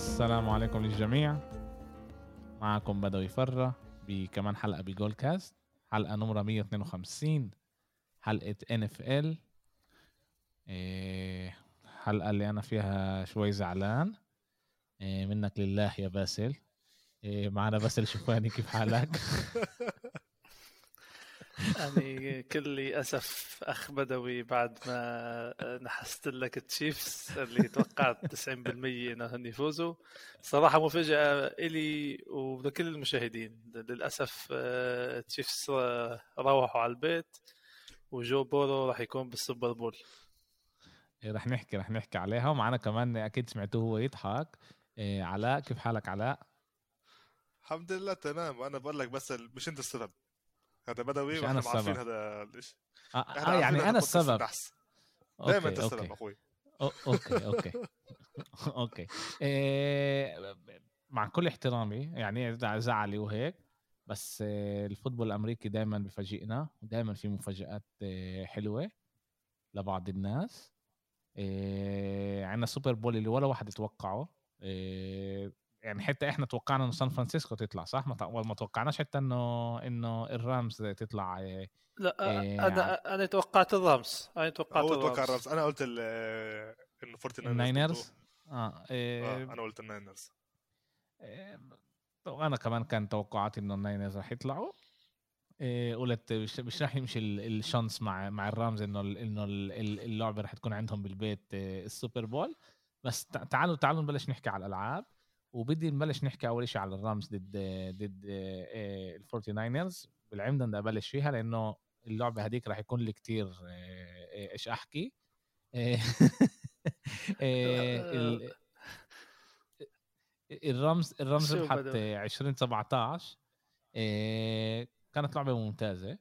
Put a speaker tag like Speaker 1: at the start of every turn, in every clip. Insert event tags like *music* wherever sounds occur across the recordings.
Speaker 1: السلام عليكم للجميع. معكم بدوي فرة بكمان حلقة ب Goal Cast. حلقة نمرة 152 حلقة NFL حلقة اللي أنا فيها شوي زعلان. إيه، منك لله يا باسل. إيه، معنا باسل شوفاني كيف حالك؟ *laughs*
Speaker 2: يعني كل اسف أخ بدوي بعد ما نحست لك ال Chiefs اللي توقعت 90% انهم يفوزوا. صراحة مفاجأة إلي ولكل المشاهدين. للأسف ال Chiefs آه، روحوا على البيت و Joe Burrow راح يكون بال Super Bowl.
Speaker 1: إيه، رح نحكي رح نحكي عليها. ومعنا كمان أكيد سمعتوه هو يضحك. علاء كيف حالك علاء؟
Speaker 3: الحمد لله تمام. وأنا بقول لك بس مش أنت السبب. هذا بدوي
Speaker 1: مش أنا السبب.
Speaker 3: هذا الشيء
Speaker 1: آه, آه يعني أنا السبب.
Speaker 3: دائما انت السبب أخوي.
Speaker 1: okay okay. *laughs* okay. إيه مع كل احترامي يعني زعلي وهيك بس آه، ال football الأمريكي دائما بفاجئنا ودائما في مفاجآت آه، حلوة لبعض الناس. إيه عندنا Super Bowl اللي ولا واحد يتوقعه. إيه يعني حتى إحنا توقعنا إنه سان فرانسيسكو تطلع صح؟ ما ما توقعناش حتى إنه إنه ال Rams تطلع
Speaker 2: إيه لا إيه أنا أنا توقعت ال Rams أنا توقعت
Speaker 3: هو توقع ال Rams. أنا قلت إنه Forty
Speaker 1: Niners
Speaker 3: آه, إيه آه أنا قلت ال Niners.
Speaker 1: إيه أنا كمان كان توقعاتي إنه ال Niners راح يطلعوا. إيه قلت مش راح يمشي ال chance مع مع ال Rams إنه إنه اللعبة راح تكون عندهم بالبيت ال Super Bowl. بس تعالوا تعالوا نبلش نحكي على الألعاب. وبدي نبلش نحكي أول شيء على ال Rams ضد ضد آه، ال Forty Niners بالعمده بدي أبلش فيها لأنه اللعبة هذيك راح يكون لي كثير آه، آه، إيش أحكي. ال Rams ال Rams ربحت 2017 كانت لعبة ممتازة.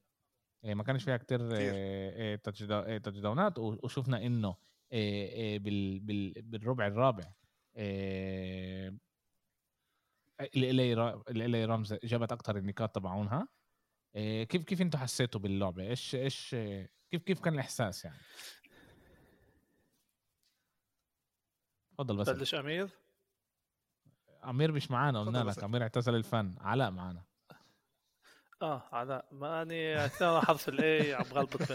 Speaker 1: ما كانش فيها كتير touchdown ات وشفنا إنه بالربع الرابع ال LA رامز جابت أكثر النقاط تبعونها. إيه، كيف كيف أنتم حسيتوا باللعبة؟ إيش إيش كيف كيف كان الإحساس يعني؟ تفضل بس.
Speaker 2: بلش أمير؟
Speaker 1: أمير مش معانا قلنا لك. أمير اعتزل الفن. علاء معانا.
Speaker 2: آه علاء ماني اثناء حرف الاي عم غلبط *laughs*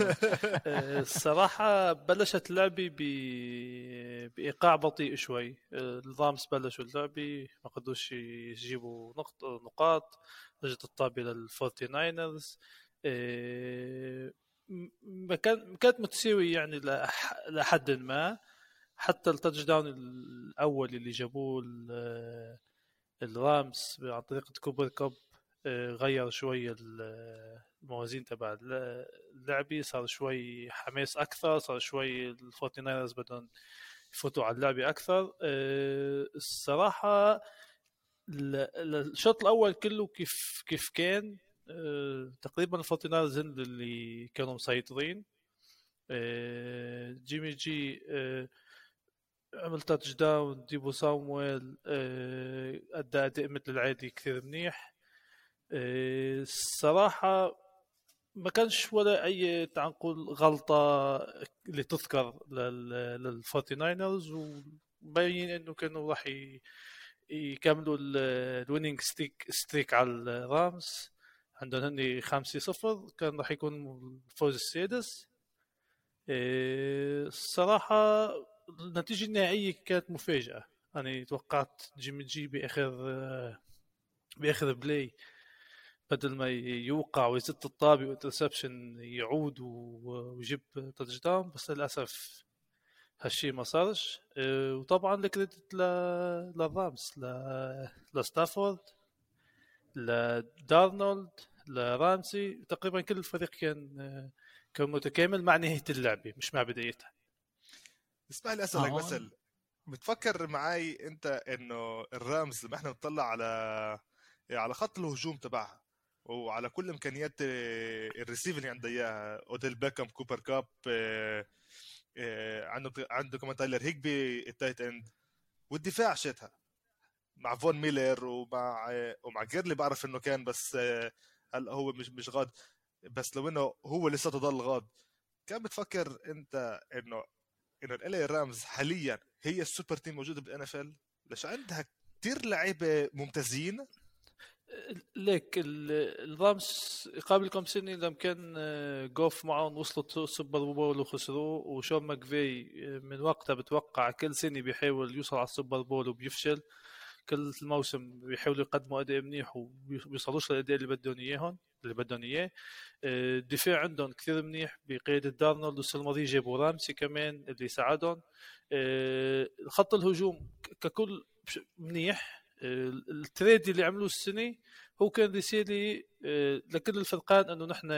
Speaker 2: آه، الصراحة بلشت لعبي ب... بإيقاع بطيء شوي. الرامز بلشوا اللعبه ما قدروش يجيبوا نقط نقاط. رجعت الطابه للفورتي ناينرز ما كان كانت متساوي يعني لحد ما. حتى ال touchdown الأول اللي جابوه الرامز عن طريق كوبر كاب غير شوي الموازين تبع اللعبة صار شوي حماس أكثر صار شوي الفورتي ناينرز بدهم يفوتوا على اللعبة أكثر. آه، الصراحة الشوط الأول كله كيف كيف كان؟ تقريبا الفورتي ناينرز هن اللي كانوا مسيطرين. جيمي جي عمل touchdown ديبو سامويل أدى أداء مثل العادي كثير منيح. الصراحة ما كانش ولا أي تعال نقول غلطة اللي تذكر للفورتي ناينرز ومبين إنه كانوا راح يكملوا ال winning stick streak على الرامز. عندهم هني خمسة صفر كان راح يكون الفوز السادس. الصراحة النتيجة النهائية كانت مفاجأة. أنا توقعت جيمي جي بآخر بآخر play بدل ما يوقع ويزت الطابي و interception يعود ويجيب touchdown بس للأسف هالشيء ما صارش آه، وطبعا ال credit للرامز لستافورد لدونالد لرامسي تقريبا كل الفريق كان كان متكامل مع نهاية اللعبة مش مع بدايتها
Speaker 3: اسمح لي أسألك آه. بس بتفكر معي أنت إنه الرامز لما إحنا نطلع على على خط الهجوم تبعها وعلى كل إمكانيات آه، ال receivers اللي عنده إياها. أوديل بيكم كوبر كاب آه، آه، عنده عنده كمان تايلر هيجبي ال tight end. والدفاع شتها مع فون ميلر ومع ومع جيرلي بعرف إنه كان بس هلا هو مش مش غاد. بس لو إنه هو لساته ضل غاد كان بتفكر أنت إنه إنه ال LA رامز حاليا هي ال super team موجودة بال NFL؟ ليش عندها كثير لعيبة ممتازين.
Speaker 2: ليك الرامز قبل كم سنة لما كان آه، جوف معهم وصلوا سوبر بول وخسروه وشون ماكفي آه، من وقتها بتوقع كل سنة بيحاول يوصل على السوبر بول وبيفشل. كل الموسم بيحاولوا يقدموا أداء منيح وبيوصلوش للأداء اللي بدهم اياهم اللي بدهم إياه. آه، الدفاع عندهم كثير منيح بقيادة دونالد والسنة الماضية جابوا رامسي كمان اللي ساعدهم. خط الهجوم ككل منيح. ال trade اللي عملوه السنة هو كان رساله لكل الفرقان إنه نحن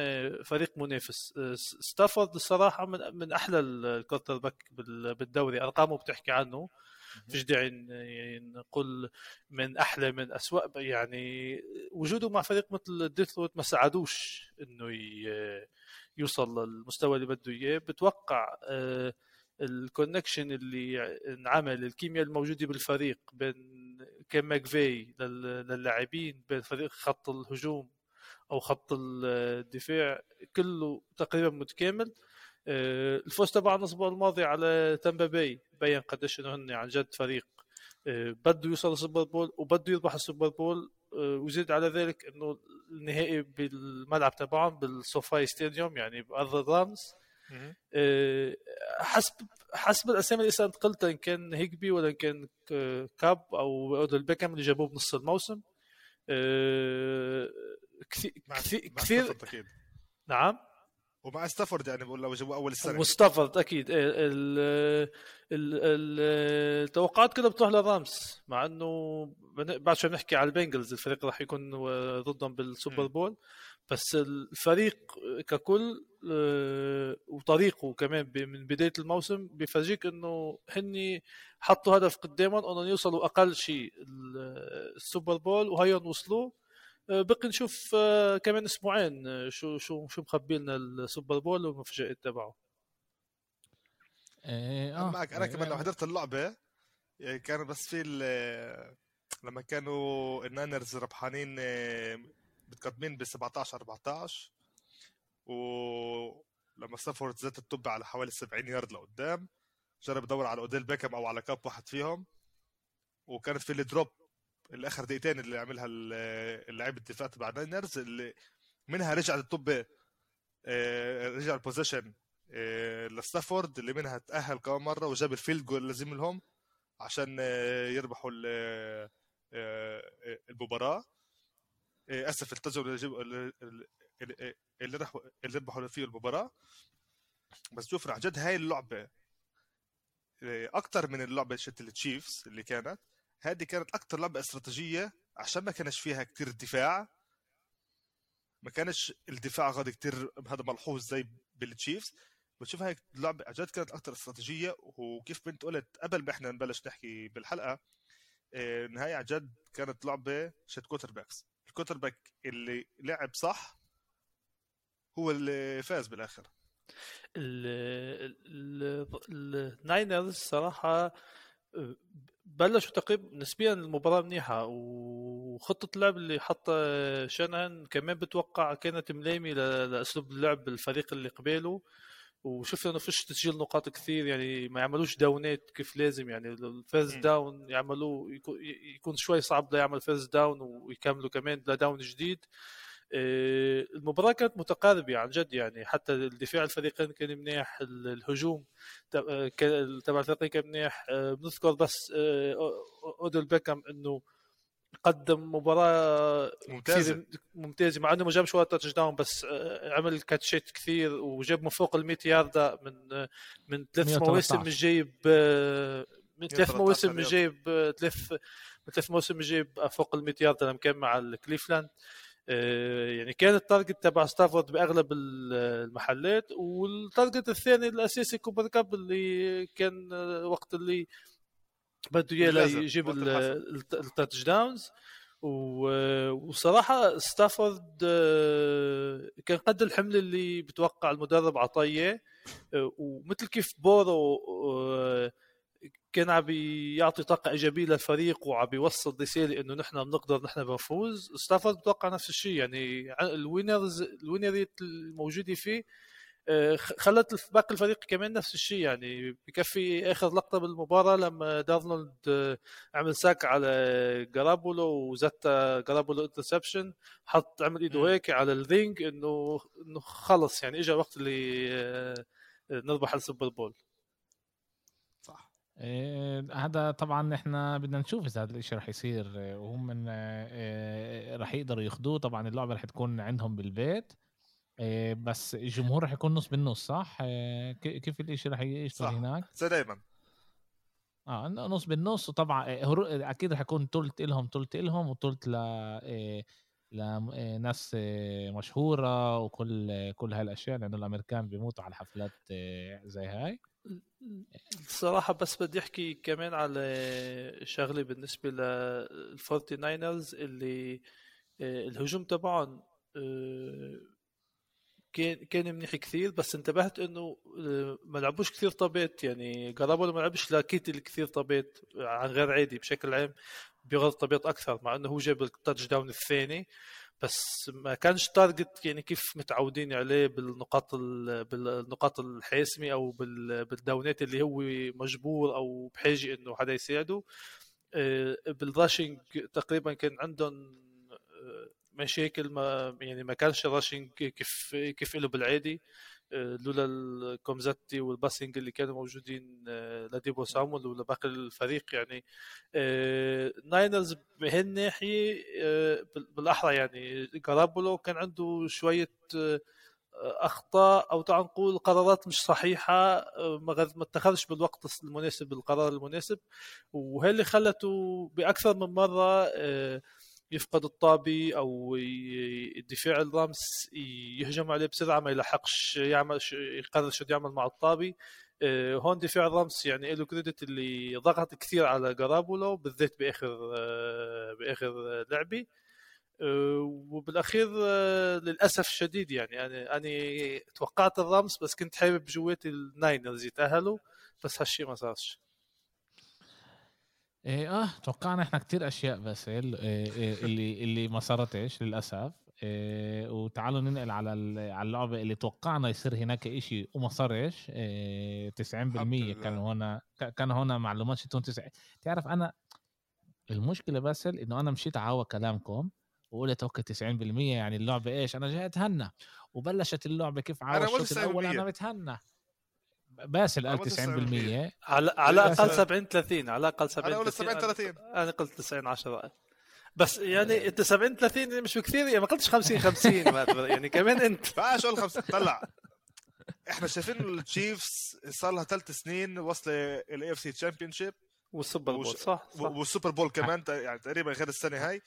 Speaker 2: فريق منافس. آه، ستافورد الصراحة من من أحلى ال quarterback بالدوري. أرقامه بتحكي عنه. فيش داعي يعني نقول من أحلى من اسوء يعني وجوده مع فريق مثل ديترويت ما ساعدوش إنه يوصل للمستوى اللي بده إياه. بتوقع آه، ال connection اللي انعمل الكيمياء الموجودة بالفريق بين كان ماكفي للاعبين بين فريق خط الهجوم أو خط الدفاع كله تقريبا متكامل. آه، الفوز تبع الأسبوع الماضي على تامبا باي بين قديش إنه هن عن جد فريق آه، بده يوصل السوبر بول وبده يربح السوبر بول آه، وزيد على ذلك إنه النهائي بالملعب تبعهم بالسوفاي ستاديوم يعني بأرض الرامز حسب حسب الأسامي اللي انت قلتها إن كان هيجبي ولا إن كان كاب أو اودل بيكام اللي جابوه بنص الموسم. آه، كثير كثير
Speaker 3: أكيد.
Speaker 2: نعم.
Speaker 3: ومع ستافورد يعني بقول لو جابوه أول السنة
Speaker 2: وستافورد أكيد. التوقعات كلها بتروح للرامز مع إنه بعد شوي بنحكي على البنجلز الفريق راح يكون ضدهم بالسوبر بول. بس الفريق ككل آه، وطريقه كمان من بداية الموسم بيفرجيك إنه هني حطوا هدف قدامهم إنهم يوصلوا أقل شيء السوبر بول وهيهم وصلوا. آه، بقي نشوف آه، كمان أسبوعين شو شو شو مخبي لنا السوبر بول والمفاجآت تبعه.
Speaker 3: إيه آه معك أنا كمان لو حضرت اللعبة يعني كان بس في لما كانوا النانرز ربحانين متقدمين ب 17 14 ولما ستافورد زت الطابة على حوالي 70 يارد لقدام جرب يدور على أوديل بيكم أو على كاب واحد فيهم وكانت في ال drop بآخر دقيقتين اللي عملها اللاعب الدفاع تبع الناينرز اللي منها رجع الطابة آه، رجع ال possession آه، لستافورد اللي منها تأهل كمان مرة وجاب ال field goal لازم لهم عشان آه، يربحوا المباراة. أسف التجربه اللي اللي راح اللي ربحوا فيه المباراة. بس شوف عن جد هاي اللعبة أكثر من اللعبة شت التشيفز اللي كانت. هذه كانت أكثر لعبة استراتيجية عشان ما كانش فيها كتير دفاع. ما كانش الدفاع غادي كتير هذا ملحوظ زي بالتشيفز بتشوف هاي اللعبة عن جد كانت أكثر استراتيجية. وكيف بنت قلت قبل ما إحنا نبلش نحكي بالحلقة النهاية عن جد كانت لعبة شت quarterbacks ال quarterback اللي لعب صح هو اللي فاز بالآخر.
Speaker 2: الناينرز صراحة بلشوا تقريبا نسبيا المباراة منيحة وخطة اللعب اللي حطها شانهان كمان بتوقع كانت ملائمة لأسلوب اللعب الفريق اللي قباله وشفنا انه فيش تسجيل نقاط كثير يعني ما يعملوش داونات كيف لازم يعني ال first down يعملوه يكون شوي صعب يعمل first down ويكملوا كمان ل down جديد. آه، المباراة كانت متقاربة عن جد يعني حتى الدفاع الفريقين كان منيح الهجوم آه، تبع الفريقين كان منيح. آه، بنذكر بس اودل بيكام إنه قدم مباراة
Speaker 3: ممتازة.
Speaker 2: ممتازة مع إنه ما جابش ولا touchdown بس عمل كاتشيت كثير وجاب من فوق ال 100 يارده من من ثلاث مواسم جايب من ثلاث مواسم جايب ثلاث من ثلاث مواسم جايب فوق ال 100 يارده لما كان مع الكليفلاند آه، يعني كان ال target تبع ستافورد بأغلب المحلات وال target الثاني الاساسي كوبر كاب اللي كان وقت اللي بده اياه يجيب ال touchdowns وصراحه ستافورد آه، كان قد الحمل اللي بتوقع المدرب عطيه آه، ومثل كيف بورو كان عم يعطي طاقة إيجابية للفريق وعم يوصل رسالة إنه نحن بنقدر نحن بنفوز. ستافورد بتوقع نفس الشيء يعني ال winners ال win rate الموجودة فيه آه، خلت باقي الفريق كمان نفس الشيء يعني بكفي اخر لقطة بالمباراة لما ارون دونالد آه، عمل sack على جرابولو وزت جرابولو interception حط عمل ايده هيك على ال ring إنه إنه خلص يعني اجى وقت اللي آه، نربح السوبر بول.
Speaker 1: صح. إيه هذا طبعا إحنا بدنا نشوف إذا هذا الشيء رح يصير وهم رح يقدروا ياخذوه طبعا اللعبة رح تكون عندهم بالبيت. بس الجمهور رح يكون نص بالنص صح؟ إيه كيف الإشي رح يشتغل هناك؟
Speaker 3: زي دايما
Speaker 1: آه نص بالنص وطبعا إيه أكيد رح يكون تلت إلهم تلت إلهم وتلت ل لناس مشهورة وكل كل هالأشياء لأنه الأمريكان بيموتوا على حفلات إيه زي هاي
Speaker 2: الصراحه بس بدي أحكي كمان على شغلة بالنسبة للفورتي ناينرز اللي الهجوم تبعهم كان كان منيح كثير بس انتبهت إنه آه، ما لعبوش كثير طبيت يعني جرابولو ما لعبش لكيتل كثير طبيت عن غير عادي بشكل عام بيلقط طبيت أكثر مع إنه هو جاب ال touchdown الثاني بس ما كانش target يعني كيف متعودين عليه بالنقاط بالنقاط الحاسمة أو بالداونات اللي هو مجبور أو بحاجة إنه حدا يساعده. آه، بال rushing تقريبا كان عندهم مشاكل ما يعني ما كانش rushing كيف كيف له بالعادي. آه، لولا الكومزاتي وال passing اللي كانوا موجودين آه، لديبو سامول ولباقي الفريق يعني. ناينرز آه، بهالناحيه بالأحرى يعني. جرابولو كان عنده شوية أخطاء أو تعال نقول قرارات مش صحيحة ما اتخذش بالوقت المناسب القرار المناسب. وهي اللي خلته بأكثر من مرة يفقد الطابي أو الدفاع الرامس يهجم عليه بسرعة ما يلحقش يعمل يقرر شو يعمل مع الطابي. آه، هون دفاع الرامس يعني له credit اللي ضغط كثير على جرابولو بالذات بآخر آه، بآخر لعبه آه، وبالأخير للأسف الشديد يعني أنا أنا توقعت الرامس بس كنت حابب جواتي الناينرز يتأهلوا بس هالشيء ما صارش.
Speaker 1: إيه آه توقعنا إحنا كتير أشياء بس إيه إيه اللي اللي ما صارتش للأسف. إيه وتعالوا ننقل على على اللعبة اللي توقعنا يصير هناك إشي وما صارش إيه 90% كان هنا كان هنا معلومات شتون 90 تعرف أنا المشكلة بس إنه أنا مشيت عاوى كلامكم وقلت okay 90% يعني اللعبة إيش؟ أنا جاي أتهنى. وبلشت اللعبة كيف عاوى الشوط الأول أنا متهنى باسل قال 90%
Speaker 2: على على الاقل 70 30 على الاقل 70
Speaker 3: أنا قلت 70 30
Speaker 2: أنا قلت 90 10 بس يعني انت 70 30 مش بكثير يعني ما قلتش 50 50 *laughs* يعني كمان انت.
Speaker 3: ما أقول 50 طلع. إحنا شايفين التشيفز صار لها ثلاث سنين وصل ال AFC championship
Speaker 2: والسوبر بول صح, صح.
Speaker 3: والسوبر بول كمان يعني تقريبا غير السنة هاي.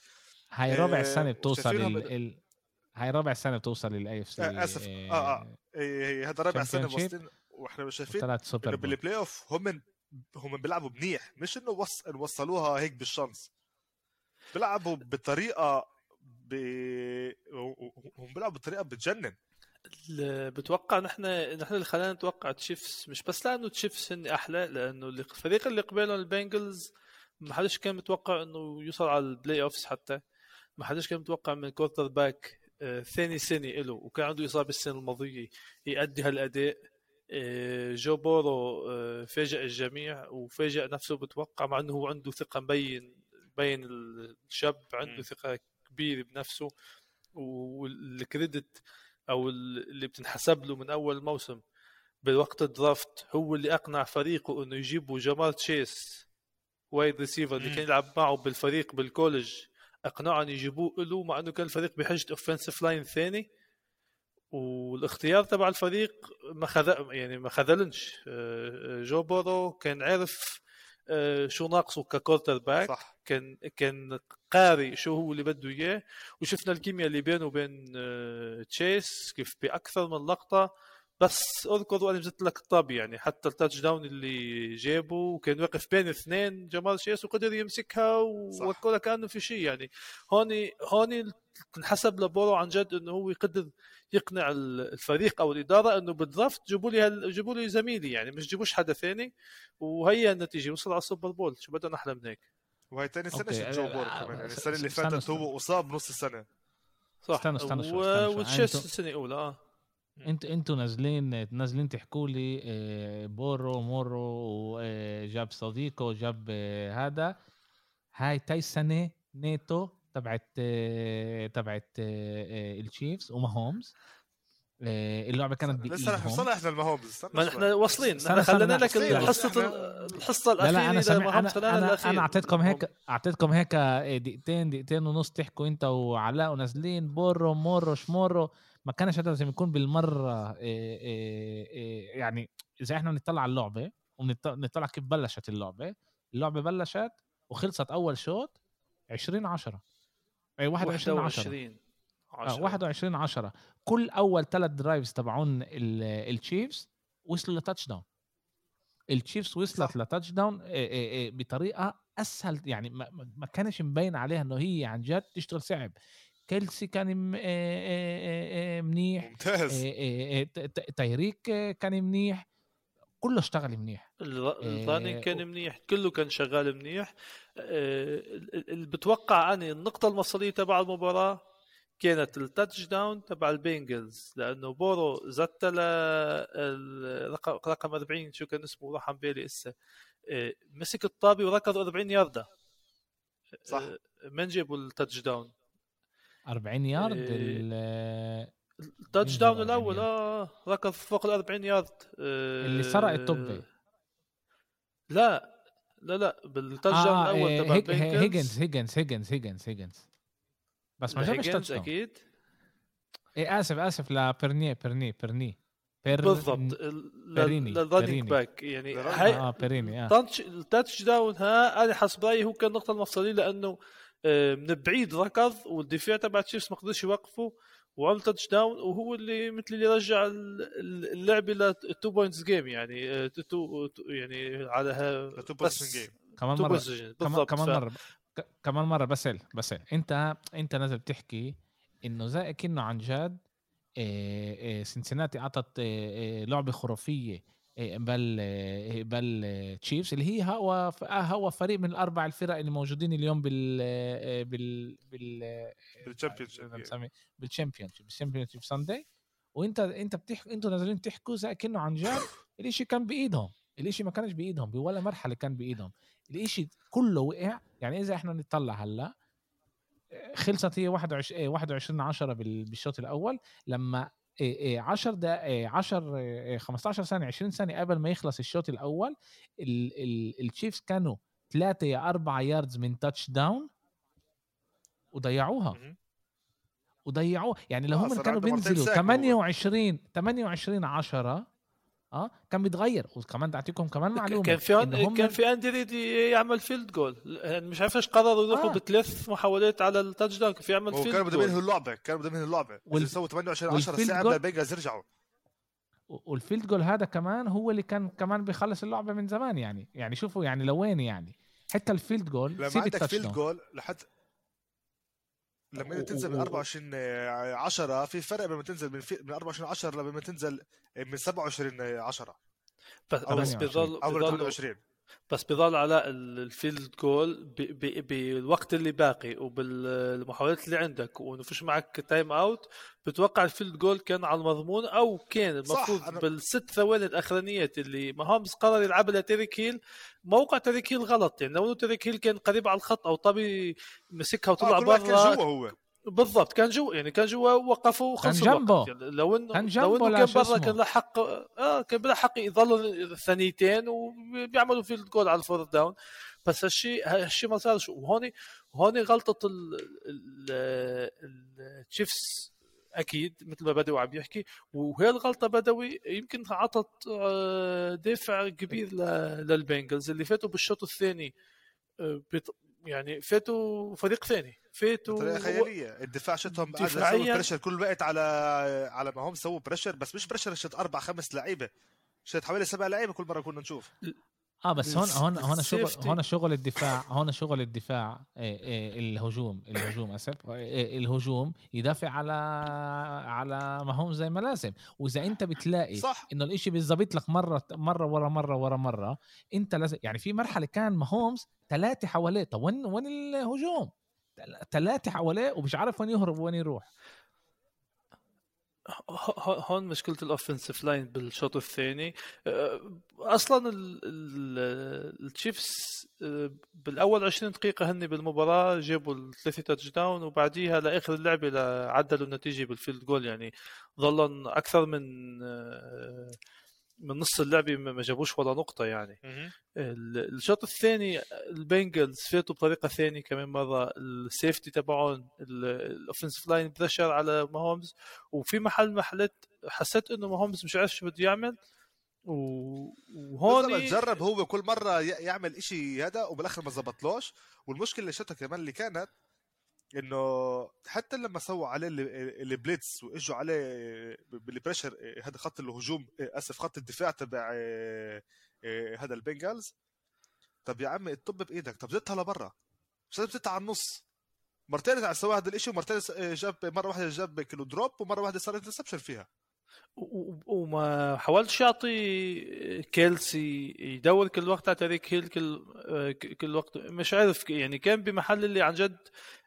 Speaker 1: هاي ربع آه، سنة بتوصل ال... هاي ربع سنة بتوصل لل AFC
Speaker 3: أسف. آه آه إيه، إيه، هذا ربع سنة واصلين وإحنا شايفين انه بال playoff هم هم بيلعبوا منيح. مش انه وص... وصلوها هيك بال chance. بيلعبوا بطريقة ب... هم بيلعبوا بطريقة بتجنن.
Speaker 2: بتوقع نحن نحن اللي خلانا نتوقع تشيفس مش بس لأنه تشيفس هن أحلى لأنه الفريق اللي قبالهم البنجلز ما حدش كان متوقع إنه يوصل على ال playoffs حتى. ما حدش كان متوقع من quarterback آه، ثاني سنة له وكان عنده إصابة السنة الماضية يؤدي هالأداء. جو بورو آه، فاجأ الجميع وفاجأ نفسه بتوقع مع إنه هو عنده ثقة مبين مبين الشاب عنده ثقة كبيره بنفسه وال credit أو اللي بتنحسب له من أول موسم بوقت ال draft هو اللي أقنع فريقه إنه يجيبوا جمار تشيس wide receiver اللي كان يلعب معه بالفريق بال college أقنعهم يجيبوه له مع إنه كان الفريق بحاجة offensive line ثاني. والاختيار تبع الفريق ما خذ يعني ما خذلنش. آه، جو بورو كان عارف آه، شو ناقصه ك quarterback. صح. كان كان قاري شو هو اللي بده إياه. وشفنا الكيمياء اللي بينه وبين آه، تشيس كيف بأكثر من لقطة. بس أذكر وأنا نزلت لك الطابي يعني حتى ال touchdown اللي جابه كان واقف بين اثنين جمار تشيس وقدر يمسكها والكره كأنه في شيء يعني. هون هون انحسب لبورو عن جد إنه هو يقدر يقنع الفريق أو الإدارة إنه بالضبط جيبوا لي هل... جيبوا لي زميلي يعني مش جيبوش حدا ثاني. وهي النتيجة وصل على ال Super Bowl. شو بدنا أحلى من هيك؟
Speaker 3: وهي ثاني سنة شفت جو بورو كمان يعني؟ السنة اللي فاتت هو اصاب نص السنة.
Speaker 2: صح. استنى استنى شوي والتشيفس السنة الأولى آه.
Speaker 1: انت أنتوا نازلين نازلين تحكوا لي آه، بورو مورو وجاب صديقه جاب آه، هذا. هاي تاي سنه نيتو تبعت آه، تبعت التشيفز وماهومز اللعبة كانت
Speaker 3: لسه رح نوصل إحنا المهومز
Speaker 2: ما إحنا واصلين. إحنا خلينا لك الحصة الحصة الاخيره
Speaker 1: لا لا أنا سمع أنا أنا, أنا أعطيتكم هيك أعطيتكم هيك دقيقتين دقيقتين ونص تحكوا انت وعلاء ونازلين. بورو مورو شمورو. ما كانش هذا لازم يكون بالمرة إيه إيه إيه يعني اذا إحنا بنطلع على اللعبة ونطلع كيف بلشت اللعبة. اللعبة بلشت وخلصت أول شوط 20 10 أي 21 10 10 21 10 كل أول ثلاث drives تبعون التشيفز وصلوا ل touchdown التشيفز وصلت ل touchdown بطريقة أسهل يعني ما كانش مبين عليها إنه هي عن جد تشتغل صعب. كيلسي كان منيح.
Speaker 3: ممتاز.
Speaker 2: تايريك
Speaker 1: كان منيح. كله اشتغل منيح.
Speaker 2: ال running كان منيح. كله كان شغال منيح. اللي بتوقع أني النقطة المصيرية تبع المباراة كانت ال touchdown تبع البينجلز لأنه بورو زت رقم 40 شو كان اسمه راح عن بالي هسه مسك الطابة وركض 40 ياردة.
Speaker 3: صح.
Speaker 2: من جابوا ال touchdown
Speaker 1: 40 يارد
Speaker 2: إيه. التاتش down الأول آه ركض فوق ال 40 يارد.
Speaker 1: آه اللي سرق التوب
Speaker 2: لا لا لا بال touchdown آه الأول
Speaker 1: إيه، تبع هيج هيجنز هيجنز هيجنز هيجنز هيجنز. بس ما جابش touchdown
Speaker 2: أكيد.
Speaker 1: إيه آسف آسف لبيريني بيريني بيريني
Speaker 2: بير بالضبط. لل running back يعني هاي
Speaker 1: آه بيريني
Speaker 2: آه. ال touchdown ها أنا حسب رأيي هو كان النقطه المفصلية لأنه آه، من بعيد ركض والدفاع تبع تشيفز ما قدرش يوقفه وعمل touchdown وهو اللي مثل اللي رجع اللعبه ل 2 points game يعني آه، يعني على 2
Speaker 3: points game
Speaker 1: كمان مره كمان, كمان مره كمان مرة بسال بسأل. انت أنت نازل بتحكي إنه زي كأنه عن جد سنسناتي أعطت لعبة خرافية بل بل تشيفز اللي هي هو هو فريق من الأربع الفرق اللي موجودين اليوم بال بال بال
Speaker 3: بال
Speaker 1: championship بال championship بال Championship Sunday وانت انت بتحكي أنتوا نازلين تحكوا زي كأنه عن جد الإشي كان بإيدهم. الإشي ما كانش بإيدهم بولا مرحلة كان بإيدهم. الإشي كله وقع. يعني إذا إحنا نطلع هلأ خلصت هي 21 21 10 بالشوط الأول لما 10 دقائق 10 15 سنه 20 سنه قبل ما يخلص الشوط الأول التشيفز كانوا 3 يا 4 ياردز من تاتش داون وضيعوها. وضيعوه يعني لو هم كانوا بينزلوا 28 28 10 آه كان بيتغير. وكمان بدي اعطيكم كمان معلومة
Speaker 2: كان في هم... كان في اندي يعمل فيلد جول يعني مش عارف إيش قرروا يروحوا آه. بثلاث محاولات على التاتش داون في يعمل فيلد
Speaker 3: كانوا بدهم ينهوا اللعبة كانوا بدهم ينهوا اللعبه وال... يسووا 28 10 ساعة قبل البيجرز يرجعوا.
Speaker 1: والفيلد جول هذا كمان هو اللي كان كمان بيخلص اللعبة من زمان يعني. يعني شوفوا يعني لوين يعني. حتى ال field goal
Speaker 3: لما عندك field goal لحد لما انت تنزل من 24 10 في فرق لما تنزل من, من 24 10 لما تنزل من 27 10
Speaker 2: بس بس بيضل أو 28 بس بيضل على ال field goal بالوقت اللي باقي وبالمحاولات اللي عندك. وإنه فيش معك time out بتوقع ال field goal كان على المضمون أو كان المفروض أنا... بالست ثواني الاخرانيات اللي ماهومز قرر يلعبها لتيريك هيل موقع تيريك هيل غلط يعني لو تيريك هيل كان قريب على الخط أو طبي مسكها وطلع
Speaker 3: آه برا كان جوا هو.
Speaker 2: بالضبط كان جوا يعني كان جوا وقفوا
Speaker 1: وخلصوا كان جنبه
Speaker 2: يعني لو انه كان جنبه لو إنه كان برا كان له حق آه كان له حق يظلوا ثانيتين وبيعملوا field goal على ال fourth down بس هالشيء هالشيء ما صارش وهون هون غلطة التشيفز أكيد مثل ما بدوي عم يحكي. وهي الغلطة بدوي يمكن عطت آه، دافع كبير للبنجلز اللي فاتوا بالشوط الثاني آه، يعني فاتوا فريق ثاني. فاتوا
Speaker 3: بطريقة خيالية. الدفاع شتهم
Speaker 2: دفاعيا
Speaker 3: بريشر كل الوقت على على ما هم سووا بريشر بس مش بريشر شت أربع خمس لعيبة. شت حوالي سبع لعيبة كل مرة كنا نشوف.
Speaker 1: آه بس هون هون هون شغل هون شغل الدفاع هون شغل الدفاع. إيه إيه الهجوم الهجوم آسف. *laughs* إيه الهجوم يدافع على على ما هم زي ما لازم. وإذا أنت بتلاقي
Speaker 3: صح.
Speaker 1: إنه الإشي بيظبط لك مرة مرة ورا مرة ورا مرة أنت لازم يعني في مرحلة كان ماهومز ثلاثة حواليه. طب وين وين الهجوم؟ ثلاثة حواليه ومش عارف وين يهرب وين يروح.
Speaker 2: هون مشكلة ال offensive line بالشوط الثاني. أصلا التشيفز بالأول 20 دقيقة هني بالمباراة جابوا الثلاثة touchdown وبعديها لآخر اللعبة عدلوا النتيجة بال field goal يعني ظلن أكثر من من نص اللعبه ما جابوش ولا نقطة يعني. الشوط الثاني البنجلز فاتوا بطريقة ثانية كمان مرة. ال safety تبعهم ال offensive line pressure على ماهومز. وفي محل محلات حسيت إنه ماهومز مش عارف شو بده يعمل. وهون
Speaker 3: جرب هو كل مرة يعمل إشي هذا وبالآخر ما زبطلوش والمشكلة اللي شفتها كمان اللي كانت إنه حتى لما سووا عليه ال blitz وإجوا عليه بال pressure هذا خط الهجوم آسف خط الدفاع تبع هذا البنجلز طب يا عمي الطابة بإيدك. طب زتها لبرا. مش لازم زتها على النص. مرتين سوى هذا الشيء ومرتين جاب مرة واحدة جاب كيلو drop ومرة واحدة صار interception فيها.
Speaker 2: وما حاولش يعطي كيلسي يدور كل وقت على تايريك هيل كل كل وقت. مش عارف يعني كان بمحل اللي عن جد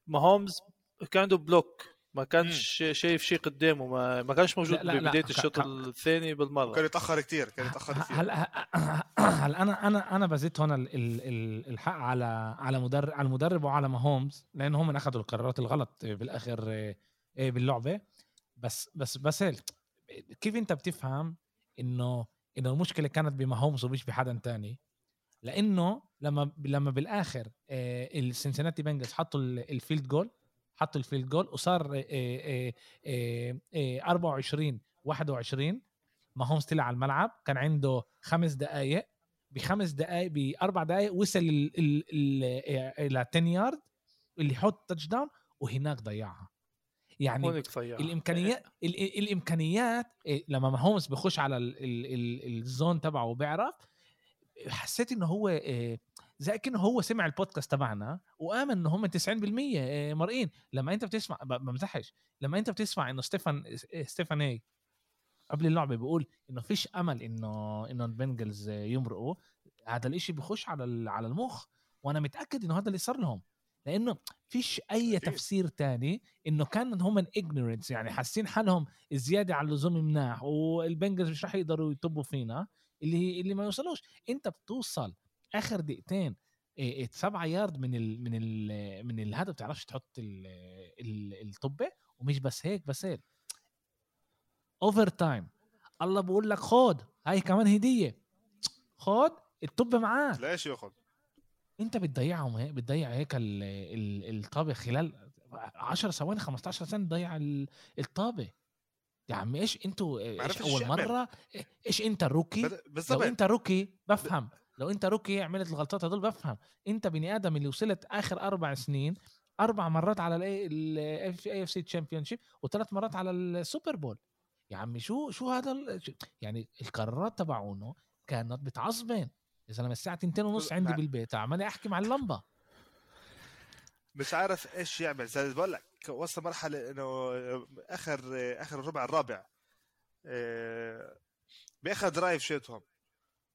Speaker 2: ماهومز كان عنده بلوك. ما كانش مم. شايف شيء قدامه. ما, ما كانش موجود لا لا ببداية الشوط الثاني بالمرة.
Speaker 3: كان يتأخر كثير كان يتأخر كثير
Speaker 1: هلا هل أنا أنا أنا بزيت هون الحق على على مدرب على المدرب وعلى ماهومز لأن هم اخذوا القرارات الغلط بالآخر إيه، باللعبة. بس بس بس كيف أنت بتفهم انه إنه المشكلة كانت بماهومز ومش بحدا تاني؟ لأنه لما لما بالآخر آه، السنسناتي بنجلز حطوا ال field goal حطوا ال field goal وصار 24 21 ماهومز طلع على الملعب كان عنده خمس دقائق بخمس دقائق بأربع دقائق وصل إلى 10 يارد اللي يحط touchdown وهناك ضيعها. يعني الإمكانيات *laughs* الإمكانيات لما ماهومز بخش على ال zone تبعه وبيعرف حسيت انه هو زي كأنه هو سمع البودكاست تبعنا وآمن انه هم 90% آه، مرئين لما أنت بتسمع بمزحش. لما أنت بتسمع إنه ستيفان ستيفان هي قبل اللعبه بيقول إنه فيش أمل إنه إنه البنجلز يمرقوا. هذا الإشي بخش على على المخ وأنا متأكد إنه هذا اللي صار لهم. لأنه فيش أي تفسير تاني إنه كان هم ignorance يعني حاسين حالهم زيادة على اللزوم مناح والبنجلز مش رح يقدروا يطبوا فينا. اللي هي اللي ما يوصلوش. انت بتوصل آخر دقيقتين سبعة يارد من ال من ال من الهدف بتعرفش تحط الطابه ومش بس هيك بس هيك. overtime الله بقول لك خد هاي كمان هدية. خد الطابه معاه
Speaker 3: ليش ياخذ
Speaker 1: انت بتضيعهم هيك بتضيع هيك الطابه خلال 10 ثواني 15 ثانية تضيع الطابه يا عم إيش أنتوا إيش أول مرة؟ إيش أنت rookie؟ بالزبط. لو أنت rookie بفهم. لو أنت rookie عملت الغلطات هدول بفهم. أنت بني آدم اللي وصلت آخر أربع سنين أربع مرات على ال AFC championship وثلاث مرات على ال Super Bowl يا عمي شو شو هذا يعني القرارات تبعونه كانت بتعصبن يا زلمه الساعة 2 ونص عندي بالبيت عمال أحكي مع اللمبة.
Speaker 3: مش عارف إيش يعمل. زي بقول لك وصل مرحلة إنه آخر آخر الربع الرابع آه، باخر drive شيتهم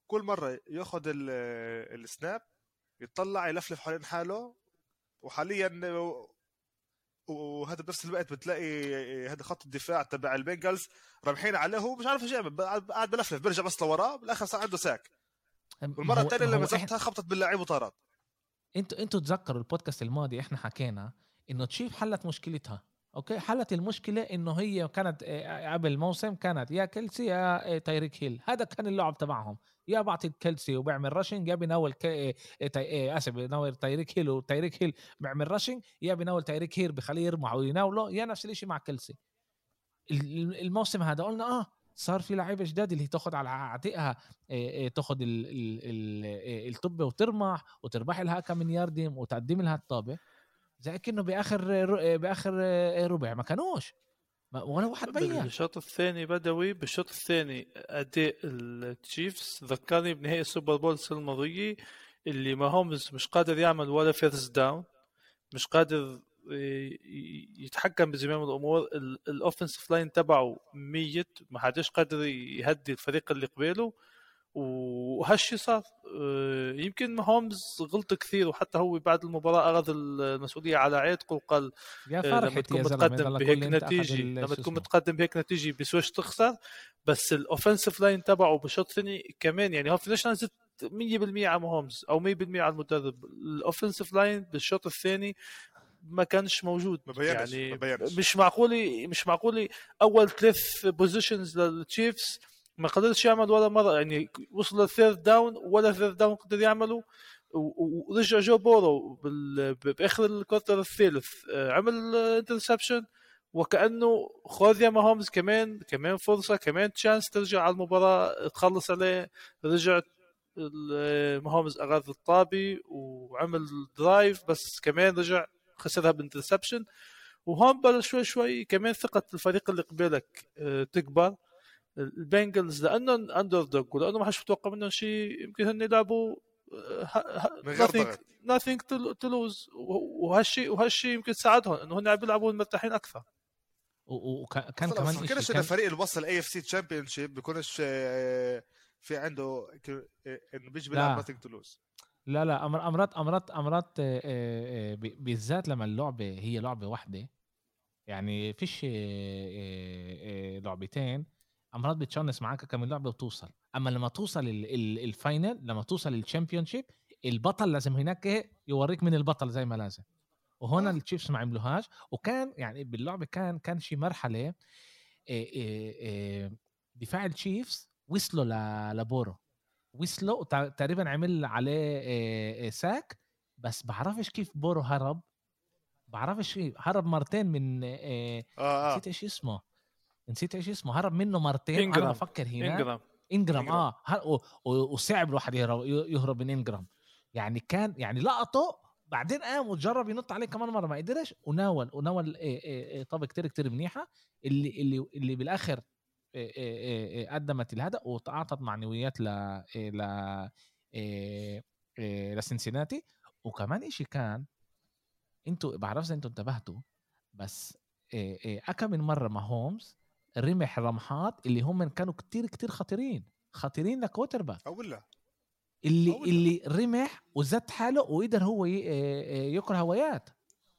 Speaker 3: كل مرة ياخذ ال snap يطلع يلفلف حوالين حاله. وحاليا وهذا بنفس الوقت بتلاقي هذا خط الدفاع تبع البنجلز رابحين عليه هو مش عارف إيش يعمل. قاعد بلفلف بيرجع بس لوراه بالآخر صار عنده sack والمرة الثانية اللي مسكتها خبطت باللاعب وطارت
Speaker 1: أنتوا أنتوا تذكروا البودكاست الماضي إحنا حكينا انه تشيفز حلت مشكلتها أوكي؟ حلت المشكلة إنه هي كانت آه، قبل الموسم كانت يا كيلسي يا آه، تايريك هيل. هذا كان اللعب تبعهم. يا بعطي كيلسي وبيعمل rushing يا بيناول كي... آه، آسف بيناول تايريك هيل وتايريك هيل بيعمل rushing يا بيناول تايريك هيل بخليه يرمح ويناوله يا نفس الشيء مع كيلسي. الموسم هذا قلنا آه صار في لعيبة جداد اللي تاخذ على عاتقها تاخذ الطابه وترمح وتربح لها كم من ياردم وتقدم لها الطابة. زي كأنه بآخر بآخر ربع ما كانوش. ولا واحد بيع
Speaker 2: بالشوط الثاني بدوي بالشوط الثاني أداء التشيفز ذكرني بنهائي ال Super Bowl السنة الماضية اللي ماهومز مش قادر يعمل ولا first down مش قادر يتحكم بزمام الأمور. ال offensive line تبعه ميت ما حدش قادر يهدي الفريق اللي قباله وهالشي صار. آه، يمكن ماهومز غلط كثير وحتى هو بعد المباراة أخذ المسؤولية على عاتقه وقال
Speaker 1: يا
Speaker 2: آه، لما تكون متقدم بهيك
Speaker 1: نتيجة
Speaker 2: لما تكون. متقدم بهيك نتيجة بسويش تخسر. بس ال offensive line تبعه بالشوط الثاني كمان يعني هو فيش نزلت 100% على ماهومز أو 100% على المدرب. ال offensive line بالشوط الثاني ما كانش موجود
Speaker 3: ما بينش
Speaker 2: يعني
Speaker 3: ما بينش.
Speaker 2: مش معقولة مش معقولة أول ثلاث possessions للتشيفز ما قدرش يعمل ولا مرة يعني وصل لل third down ولا third down قدر يعمله ورجع جو بورو بآخر ال quarter الثالث آه، عمل interception وكأنه خذ يا ماهومز كمان كمان فرصة كمان chance ترجع على المباراة تخلص عليه رجع ال- ماهومز اخذ الطابة وعمل drive بس كمان رجع خسرها ب interception. وهون بلش شوي شوي كمان ثقة الفريق اللي قبالك آه، تكبر. البنجلز لأنهم underdog ولأنه ما حدش متوقع منهم شيء. يمكن هن يلعبوا آه، nothing,
Speaker 3: ضغط.
Speaker 2: nothing to, to lose. وهالشيء وهالشيء يمكن ساعدهم إنه هن عم بيلعبوا مرتاحين أكثر.
Speaker 1: وكان كمان
Speaker 3: ما
Speaker 1: إشي
Speaker 3: بفكرش ان الفريق اللي وصل AFC championship بيكونش آه، في عنده إنه بيجي بيلعب nothing to lose.
Speaker 1: لا لا أمرات أمرات أمرات آه، آه، آه، بالذات لما اللعبة هي لعبة واحدة. يعني فيش لعبتين أمرات بت chance معاك كم من لعبه وتوصل. أما لما توصل ال- ال- ال final لما توصل ال champion البطل لازم هناك إيه؟ يوريك من البطل زي ما لازم. وهنا. التشيفز ما عملوهاش. وكان يعني باللعبة كان كان شي مرحلة دفاع التشيفز وصلوا لبورو. وتع- تقريبا عمل عليه آه، آه، sack بس بعرفش كيف بورو هرب. بعرفش كيف هرب مرتين من آه،
Speaker 3: آه آه.
Speaker 1: نسيت إيش اسمه. نسيت إيش اسمه. هرب منه مرتين.
Speaker 2: إنجرام.
Speaker 1: أنا بفكر هنا
Speaker 2: انجرام
Speaker 1: انجرام. آه. وصعب الواحد يهرب يهرب من انجرام يعني كان يعني لقطه بعدين قام وجرب ينط عليه كمان مرة ما قدرش وناول وناول إيه إيه إيه طابه كتير كتير منيحة. اللي اللي اللي بالآخر قدمت الهدف واعطت معنويات ل ل لسنسيناتي وكمان إشي كان إنتوا بعرفش إذا إنتوا انتبهتوا بس أكم من مرة ما هومز رمح رمحات اللي هم كانوا كتير كتير خطيرين خطيرين لكوتر باك.
Speaker 3: أو ولا
Speaker 1: اللي
Speaker 3: أول-
Speaker 1: اللي رمح وزت حاله وقدر هو ي- ياكل هوايات.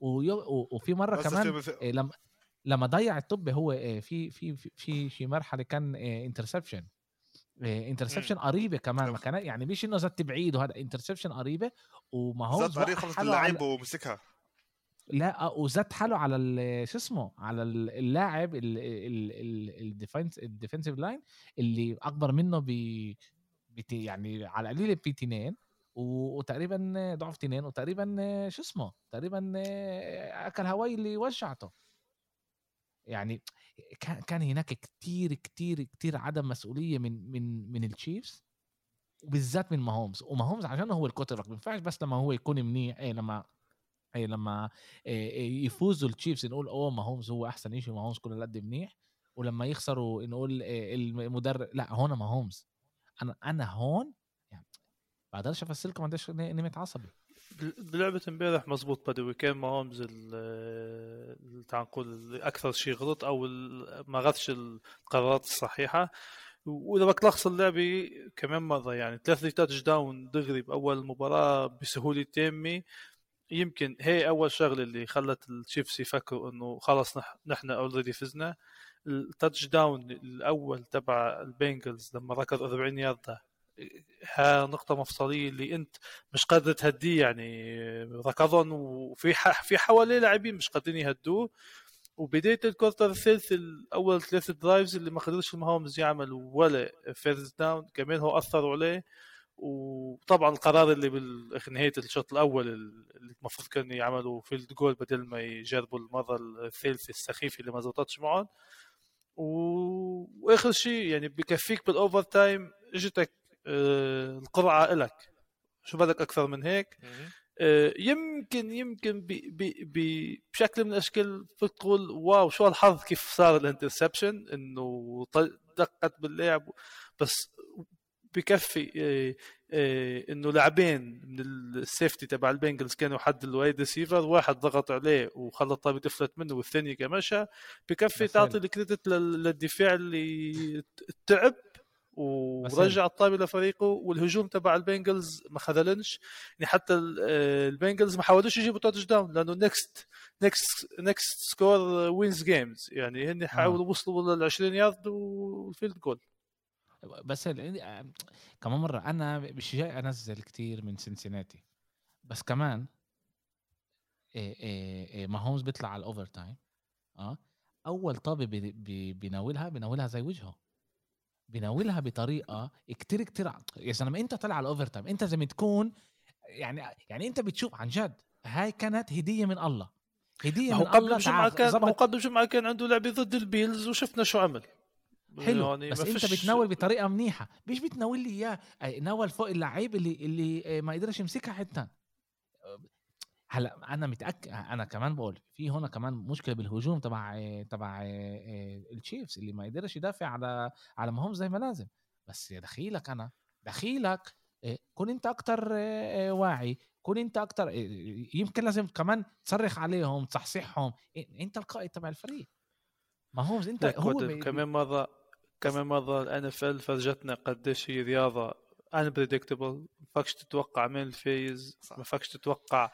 Speaker 1: وفي
Speaker 3: مرة
Speaker 1: كمان لما لما ضيع الطابة هو إيه في في في في مرحلة كان interception interception قريبة كمان ما كان يعني مش إنه زت بعيد وهذا interception قريبة وما هو
Speaker 3: زاد طريق خلص اللعيب ومسكها.
Speaker 1: لا آه، وزت حاله على شو اسمه على ال- اللاعب ال defense ال defensive line اللي أكبر منه ب يعني على القليل في تنين وتقريبا ضعف تنين وتقريبا شو اسمه تقريبا أكل هواي اللي وجعته. يعني كان هناك كتير كتير كتير عدم مسؤولية من من من التشيفز وبالذات من ماهومز. وماهومز عشان هو ال quarter ما ينفعش بس لما هو يكون منيح إيه لما إيه لما إيه إيه يفوزوا التشيفز نقول أوه ماهومز هو أحسن شيء ماهومز كل قد منيح. ولما يخسروا نقول إيه المدرب لا هون ماهومز. أنا أنا هون يعني بقدرش أفسر لكم قديش نمت عصبي
Speaker 2: بلعبة امبارح مزبوط بدوي. كان ماهومز ال- تعال نقول أكثر شيء غلط أو ما اخذش القرارات الصحيحة. وإذا بدك تلخص اللعبة كمان مرة يعني ثلاثة touchdown دغري باول مباراة بسهولة تامة. يمكن هي أول شغلة اللي خلت التشيفز يفكروا إنه خلص نح- نحن already فزنا. ال touchdown الأول تبع البنجلز لما ركض 40 ياردة ها نقطة مفصلية اللي أنت مش قادر تهديه يعني ركضهم وفي في حواليه لاعبين مش قادرين يهدوه. وبداية ال quarter الثالث الأول ثلاثة drives اللي ما قدرش ماهومز يعمل ولا first down كمان هو أثروا عليه. وطبعا القرار اللي بنهاية الشوط الأول اللي المفروض كانوا يعملوا field goal بدل ما يجربوا المرة الثالثة السخيفة اللي ما زبطتش معهم. و... وآخر شيء يعني بكفيك بال overtime إجتك القرعة إلك. شو بدك أكثر من هيك؟ آه يمكن يمكن ب... ب... ب... بشكل من الأشكال فيك تقول wow شو هالحظ كيف صار ال interception؟ إنه دقت باللاعب بس بكفي آه، آه، إنه لاعبين من ال safety تبع البنجلز كانوا حد ال wide receiver واحد ضغط عليه وخلى الطابه تفلت منه والثاني كمشى بكفي تعطي.
Speaker 1: ال
Speaker 2: credit لل- للدفاع اللي تعب. ورجع الطابة لفريقه والهجوم تبع البنجلز ما خذلنش. يعني حتى البنجلز ما حاولوش يجيبوا touchdown لأنه next next next score wins games يعني هن حاولوا آه. وصلوا لل 20 يارد وال field goal
Speaker 1: بس كمان مرة أنا مش جاي أنزل كتير من سنسيناتي. بس كمان ماهومز بيطلع على ال overtime آه أول طابة بيناولها بيناولها زي وجهه. بيناولها بطريقة كتير كتير يا زلمه انت طلع على ال overtime انت ما تكون يعني يعني انت بتشوف عن جد هاي كانت هدية من الله. هدية من
Speaker 2: قبل الله الجمعه كان ما هو قبل الجمعه كان عنده لعبة ضد البيلز وشفنا شو عمل.
Speaker 1: حلو يعني بس انت بتناول بطريقة منيحة مش بتناول لي إياه ناول فوق اللعيب اللي اللي ما قدرش يمسكها حتى. هلا أنا متأكد؟ أنا كمان بقول في هنا كمان مشكلة بالهجوم تبع تبع التشيفز اللي ما قدرش يدافع على على مهم زي ما لازم. بس يا دخيلك أنا دخيلك كن أنت أكتر واعي كن أنت أكتر يمكن لازم كمان تصرخ عليهم تصحصحهم. أنت القائد تبع الفريق. ما هو انت
Speaker 2: هو كمان مرة كمان مرة الان اف ال فرجتنا قديش هي رياضة unpredictable ما فاكش تتوقع من الفيز ما فاكش تتوقع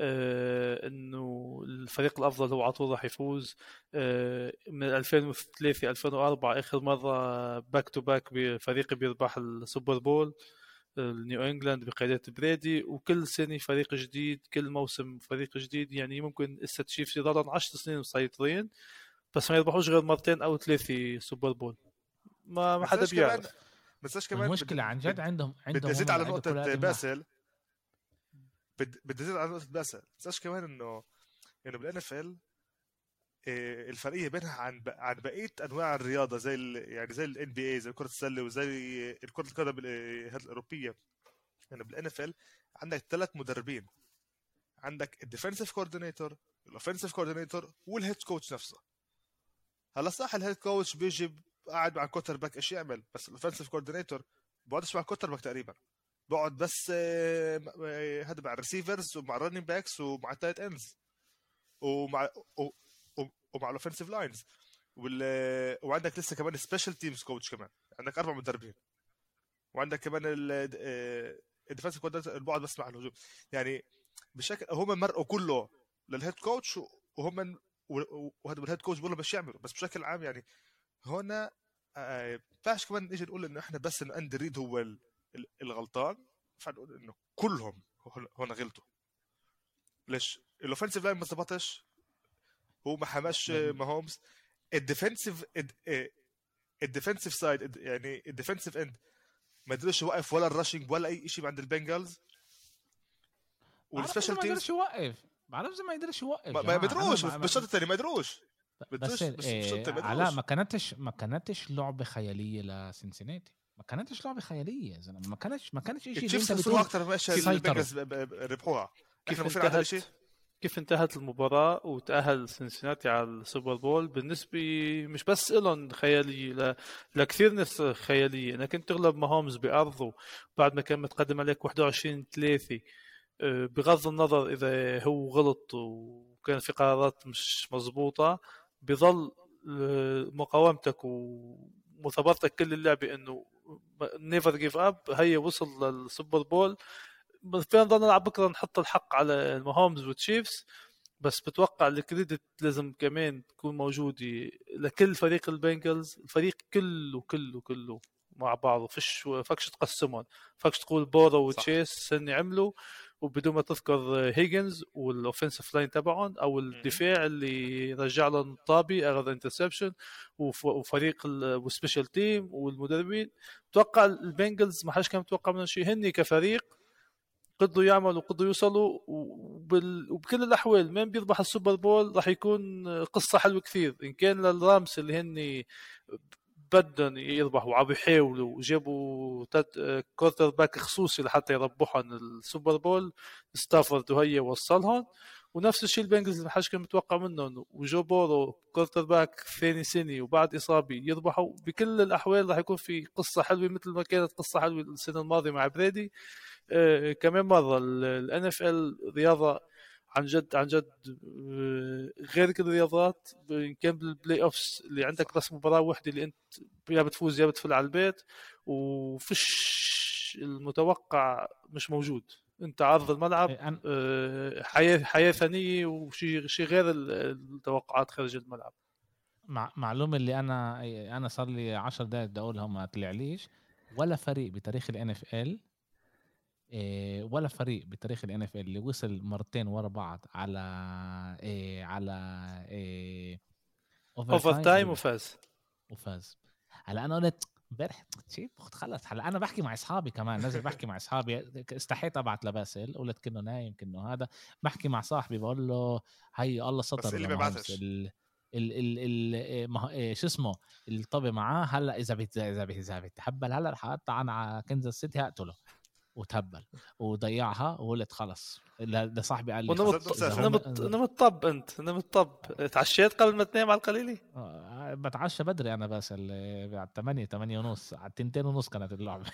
Speaker 2: آه إنه الفريق الأفضل هو على طول راح يفوز. آه من 2003 2004 آخر مرة back to back فريقي بيربح ال Super Bowl نيو إنجلاند بقيادة Brady. وكل سنة فريق جديد كل موسم فريق جديد يعني ممكن لسه تشيفز يضلهم 10 سنين مسيطرين بس ما يربحوش غير مرتين أو ثلاثة Super Bowl. ما ما حدا بيعرف.
Speaker 1: بس كمان؟ المشكلة عن جد عندهم عندهم
Speaker 3: بدي أزيد على نقطة باسل. بدي ازيد على نقطة باسل بس كمان إنه إنه بال NFL الفرقية بينها عن عن بقية أنواع الرياضة زي يعني زي ال NBA زي كرة السلة وزي كره القدم الأوروبية. يعني بال NFL عندك ثلاث مدربين. عندك ال defensive coordinator ال offensive coordinator وال head coach نفسه. هلا صح ال head coach بيجي قاعد مع quarterback إيش يعمل؟ بس ال offensive coordinator بقعدش مع quarterback تقريبا. بقعد بس آه، آه، هذا مع ال receivers ومع ال running backs ومع ال tight ends ومع ومع ال offensive lines. وعندك لسه كمان special teams coach كمان. عندك أربع مدربين. وعندك كمان ال defensive coordinator اللي بقعد بس مع الهجوم. يعني بشكل هم مرقوا كله لل head coach وهم وهذا ال head coach بيقول لهم يعملوا. بس بشكل عام يعني هنا آه، ما ينفعش كمان نيجي نقول إنه إحنا بس انه اندي ريد هو الغلطان فنقول إنه كلهم هنا غلطوا. ليش؟ ال offensive line ما ظبطش هو ما حماش ماهومز. ال defensive ال defensive side يعني ال defensive end ما قدرش يوقف ولا ال rushing ولا أي شيء عند البنجلز.
Speaker 1: وال special teams ما قدرش يوقف. بعرفش ما يقدرش يوقف.
Speaker 3: ما يقدروش بالشوط الثاني ما يقدروش
Speaker 1: بس, بس إيه علاء ما كانتش ما كانتش لعبة خيالية لسنسيناتي. ما كانتش لعبة خيالية يا زلمة. ما كانتش ما كانش شيء
Speaker 3: أنت بتقول أكثر من ربحوها.
Speaker 2: كيف انتهت كيف انتهت المباراة وتأهل سنسيناتي على ال Super Bowl؟ بالنسبة مش بس إلهم خيالية ل... لكثير ناس خيالية. إنك أنت تغلب ماهومز بأرضه بعد ما كان متقدم عليك 21 3 آه، بغض النظر إذا هو غلط وكان في قرارات مش مزبوطة بظل آه، مقاومتك ومثابرتك كل اللعبة إنه never give up هي وصل لل Super Bowl. فينا نضل نلعب بكرة نحط الحق على المهومز والتشيفز. بس بتوقع ال credit لازم كمان تكون موجودة لكل فريق البنجلز الفريق كله كله كله. مع بعضه فيش فكش تقسمهم فكش تقول بورو و Chase هن عملوا وبدون ما تذكر هيجنز وال offensive line تبعهم أو الدفاع اللي رجع لهم طابة اخذ interception وفريق وال special team والمدربين. أتوقع البنجلز ما حدش كان متوقع منهم شيء. هني كفريق قدروا يعملوا وقدروا يوصلوا وبال... وبكل الأحوال من بيربح ال Super Bowl راح يكون قصة حلوة كثير. إن كان للرامس اللي هن بدهم يربحوا وعم يحاولوا وجابوا quarterback خصوصي لحتى يربحهم ال Super Bowl ستافورد وهي وصلهم ونفس الشيء البنجلز ما حدش كان متوقع منهم. وجو بورو quarterback ثاني سنة وبعد إصابة يربحوا بكل الأحوال راح يكون في قصة حلوة مثل ما كانت قصة حلوة السنة الماضية مع Brady. آه كمان مرة ال NFL رياضة عن جد عن جد آه، غير كل الرياضات يمكن بال playoffs اللي عندك بس مباراة واحدة اللي أنت يا بتفوز يا بتفل على البيت وفش المتوقع مش موجود. أنت عرض الملعب
Speaker 1: إيه،
Speaker 2: آه، حياة حياة ثانية وشيء شيء غير التوقعات خارج الملعب.
Speaker 1: مع معلومة اللي أنا أنا صار لي 10 دقائق بدي أقولها ما طلعليش. ولا فريق بتاريخ ال NFL ولا فريق بتاريخ ال NFL اللي وصل مرتين ورا بعض على إيه على إيه
Speaker 2: اوفر تايم وفاز.
Speaker 1: وفاز. هلأ أنا قلت امبارح شيء خلص. هلأ أنا بحكي مع أصحابي كمان نازل بحكي مع أصحابي. استحيت أبعت لباسل قلت كنه نايم كنه هذا. بحكي مع صاحبي بقول له هي الله سطر
Speaker 3: بس اللي ببعتش
Speaker 1: ال ال ال ال إيه، شو اسمه؟ الطبي معاه. هلأ إذا بت إذا إذا بتهبل هلأ رح اقطع أنا على كنزاس سيتي هقتله. وتهبل وضيعها وقلت خلص لصاحبي قال لي
Speaker 2: ونمت نمت نمت طب أنت نمت طب. تعشيت قبل ما تنام على القليله؟
Speaker 1: آه بتعشى بدري أنا بس على 8 8 ونص على 2 ونص كانت اللعبة.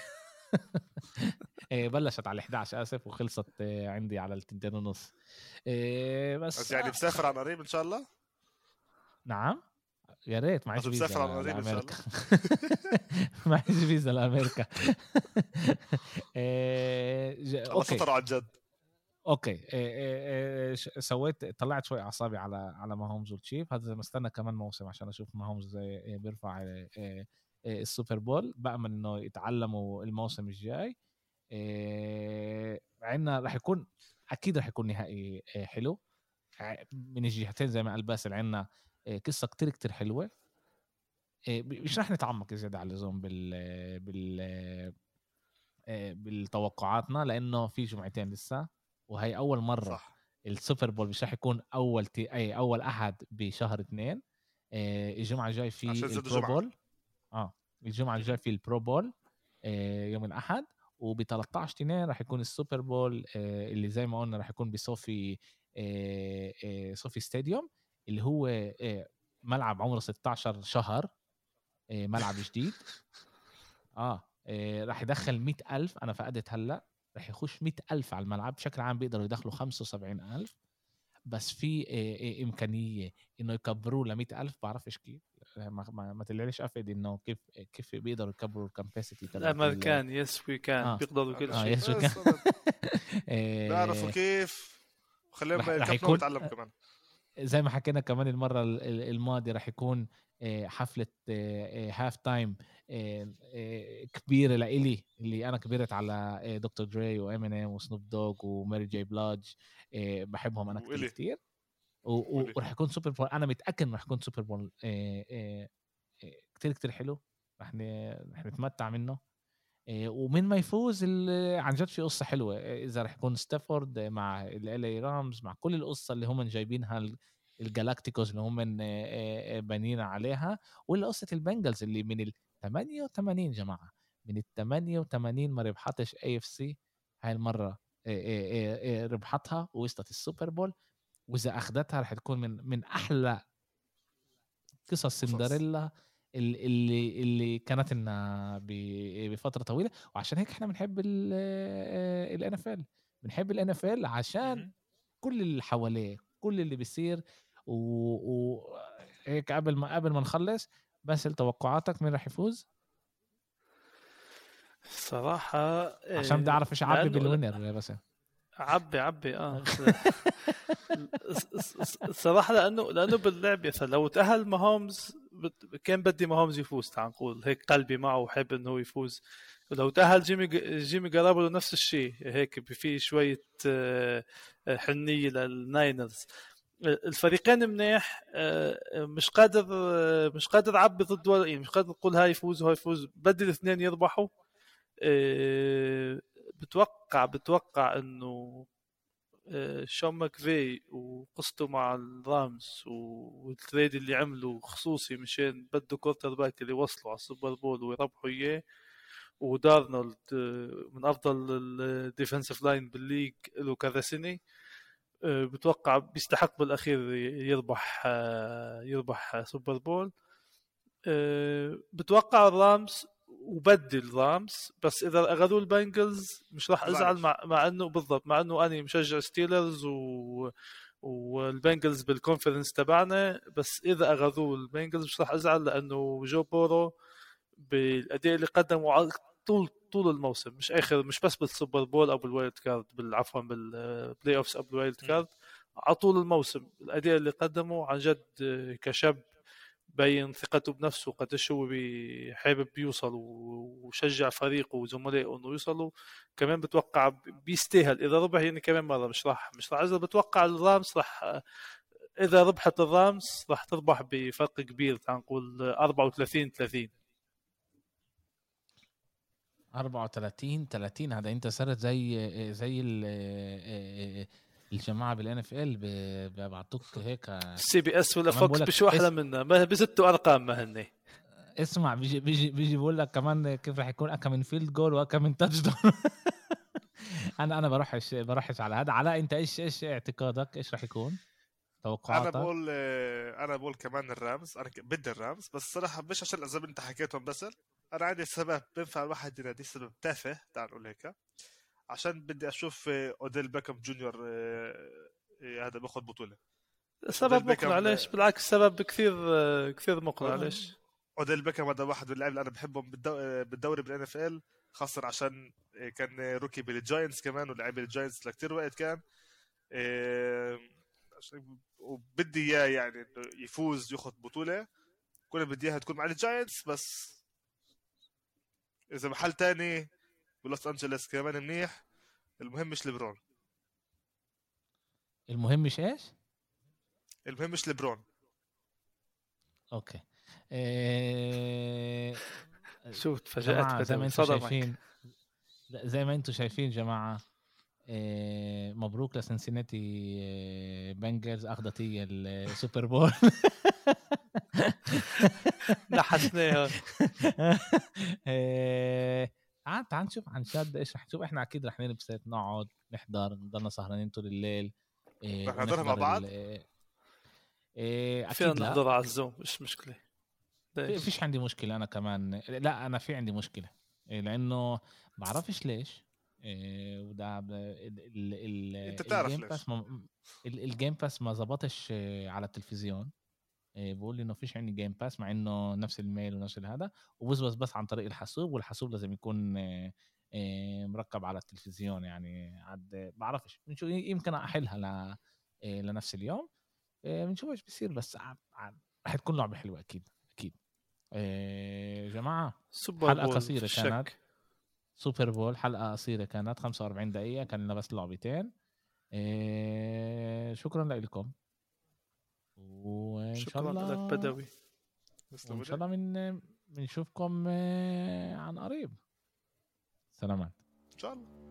Speaker 1: *laughs* إيه، بلشت على 11 آسف وخلصت آه، عندي على التنتين ونص. إيه، بس
Speaker 3: بس يعني بسافر على قريب إن شاء الله؟
Speaker 1: نعم. يا ريت معيش *laughs*
Speaker 3: فيزا لأمريكا.
Speaker 1: معيش فيزا لأمريكا.
Speaker 3: أوكي. عن جد
Speaker 1: Okay. سويت طلعت شوي أعصابي على على ماهومز والتشيف. هذا مستنى كمان موسم عشان أشوف ماهومز بيرفع ال Super Bowl. بأمل إنه يتعلموا الموسم الجاي. عندنا راح يكون أكيد راح يكون نهائي حلو. من الجهتين زي ما قال باسل عندنا قصة كتير كتير حلوة. مش رح نتعمق زيادة على اللزوم بال بال بالتوقعاتنا لأنه في جمعتين لسه وهي أول مرة صح. ال Super Bowl مش رح يكون أول تي... أي أول أحد بشهر اثنين. الجمعة الجاي في ال Pro Bowl. آه الجمعة الجاي في ال Pro Bowl يوم الأحد وب 13 اثنين راح يكون ال Super Bowl اللي زي ما قلنا راح يكون ب SoFi SoFi Stadium. اللي هو آه، ملعب عمره 16 شهر آه، ملعب جديد. *laughs* آه, آه راح يدخل مئة ألف أنا فقدت هلأ راح يخش مئة ألف على الملعب. بشكل عام بيقدروا يدخلوا خمسة وسبعين ألف. بس في إمكانية إنه يكبروه ل ألف بعرفش كيف. ما ما, ما طلعليش أفيد إنه كيف كيف بيقدروا يكبروا ال capacity
Speaker 2: تبع الامريكان yes we can. بيقدروا كل شيء
Speaker 3: yes we can بيعرفوا كيف. خليهم يكملوا يتعلم كمان.
Speaker 1: زي ما حكينا كمان المرة الماضيه راح يكون آه، حفلة halftime كبيرة لإلي اللي أنا كبرت على دكتور دري وإمينيم وسنوب دوغ وماري جاي بلاج بحبهم أنا كثير كثير وراح يكون Super Bowl أنا متأكد راح يكون Super Bowl كثير كثير حلو. رح نتمتع منه. ومن ما يفوز عن جد في قصة حلوة إذا رح يكون ستافورد مع LA Rams مع كل القصة اللي هم جايبينها ال Galácticos اللي هم بانين عليها ولا قصة البنجلز اللي من ال 88 جماعة من ال 88 ما ربحتش AFC هاي المرة ربحتها ووصلت ال Super Bowl وإذا اخذتها رح تكون من من أحلى قصص. سندريلا اللي اللي كانت لنا بفترة طويلة وعشان هيك إحنا بنحب ال NFL بنحب ال NFL عشان كل اللي حواليه كل اللي بيصير وهيك قبل ما قبل ما نخلص بس توقعاتك مين راح يفوز؟
Speaker 2: صراحة
Speaker 1: عشان بدي أعرف إيش عبي بال winner بس
Speaker 2: عبي عبي آه *laughs* صراحة لأنه لأنه باللعبة لو تأهل ماهومز كان بدي ماهومز يفوز تعال نقول هيك قلبي معه وحب إنه هو يفوز. لو تأهل جيمي جيمي جاروبولو نفس الشيء هيك في شوية آه، حنية للناينرز. الفريقين منيح آه، مش قادر آه، مش قادر أعبي ضد ولا يعني مش قادر أقول هاي يفوز وهاي يفوز. بدي الاثنين يربحوا بتوقع بتوقع إنه شون ماكفاي وقصته مع الرامز وال trade اللي عمله خصوصي مشان بده quarterback اللي وصلوا على ال Super Bowl ويربحوا إياه. و Aaron Donald آه، من أفضل ال defensive line بال league له كذا سنه آه، بتوقع بيستحق بالأخير يربح آه، يربح Super Bowl. بتوقع ال Rams وبدل Rams بس إذا اخذوا ال Bengals مش راح
Speaker 3: أزعل.
Speaker 2: مع, مع إنه بالضبط مع إنه أنا مشجع Steelers و وال Bengals بال conference تبعنا بس إذا أخذوه ال Bengals مش راح أزعل لأنه Joe Burrow بالأداء اللي قدمه طول طول الموسم مش آخر مش بس بال Super Bowl أو بال wild card عفوا بال playoffs أو بال wild card على طول الموسم الأداء اللي قدمه عن جد كشاب بين ثقته بنفسه قديش هو حابب يوصل وشجع فريقه وزملائه إنه يوصلوا. كمان بتوقع بيستاهل. إذا ربح يعني كمان مرة مش راح مش راح. إذا بتوقع ال Rams راح إذا ربحت ال Rams راح تربح بفرق كبير تعال نقول 34 30
Speaker 1: 34 30 هذا أنت صرت زي زي الجماعة بال NFL بيعطوك هيك.
Speaker 2: ال CBS ولا
Speaker 1: Fox
Speaker 2: بشو
Speaker 1: أحلى
Speaker 2: منها؟ ما بزتوا أرقام ما هن
Speaker 1: اسمع بيجي بيجي بيجي بقول لك كمان كيف رح يكون. اكم من field goal واكم من touchdown أنا أنا بروحش بروحش على هذا. علاء أنت إيش إيش اعتقادك؟ إيش رح يكون؟
Speaker 3: أنا
Speaker 1: توقعاتك؟
Speaker 3: بقول آه، أنا بقول كمان ال Rams. أنا بدي ال Rams بس صراحة مش عشان الاسباب اللي أنت حكيتهم بس أنا عندي سبب بينفع الواحد يناديه سبب تافه تعال نقول هيك عشان بدي أشوف آه، Odell Beckham Junior آه، آه، هذا باخذ بطولة.
Speaker 2: سبب مقنع ليش؟ بالعكس سبب كثير كثير مقنع. ليش؟
Speaker 3: Odell Beckham هذا واحد من اللعيبة اللي أنا بحبهم بالدو... بالدوري بال NFL خاصة عشان كان rookie بال Giants كمان ولعب بال Giants لكثير وقت كان. وبدي إياه يعني إنه يفوز ياخذ بطولة. كنا بدي إياها تكون مع ال Giants بس إذا محل تاني بلوس أنجلوس كمان منيح. المهم مش ليبرون.
Speaker 1: المهم مش إيش؟
Speaker 3: المهم مش LeBron.
Speaker 1: okay. إيه...
Speaker 2: شو
Speaker 1: جماعة
Speaker 2: تفاجات
Speaker 1: زي ما
Speaker 2: أنتم
Speaker 1: شايفين زي ما أنتم شايفين جماعة إيه مبروك لسنسيناتي إيه Bengals أخذت هي ال Super Bowl. *laughs*
Speaker 2: نحسناها *laughs*
Speaker 1: إيه، تعال نشوف عن جد إيش رح نشوف. إحنا أكيد رح نلبس نقعد نحضر نضلنا سهرانين طول الليل. إيه
Speaker 3: رح نحضرها مع بعض؟
Speaker 1: ال- إيه إيه
Speaker 2: فينا
Speaker 1: أكيد لا.
Speaker 2: نحضر على ال Zoom مش مشكلة.
Speaker 1: في-
Speaker 2: ليش؟
Speaker 1: فيش عندي مشكلة أنا كمان. لا أنا في عندي مشكلة. إيه، لأنه بعرفش ليش. إيه، وده ال ال ال
Speaker 3: أنت بتعرف
Speaker 1: ال Game
Speaker 3: ليش.
Speaker 1: Pass ما ال- ال Game Pass ما ظبطش على التلفزيون. إيه، بقول لي إنه فيش عندي Game Pass مع إنه نفس ال mail ونفس هذا وبزبط بس عن طريق الحاسوب والحاسوب لازم يكون إيه، إيه، مركب على التلفزيون يعني عاد بعرفش بنشوف يمكن أحلها ل لنفس اليوم بنشوف إيش بيصير بس رح تكون لعبة حلوة أكيد أكيد. إيه،
Speaker 2: جماعة
Speaker 1: قصيرة
Speaker 2: في
Speaker 1: كانت. Super Bowl حلقة قصيرة كانت 45 دقيقة كان لنا بس لعبتين شكرا لكم. وإن شاء الله
Speaker 2: لك بدوي
Speaker 1: وإن شاء الله من بنشوفكم آه، عن قريب. سلامات.
Speaker 3: إن شاء الله.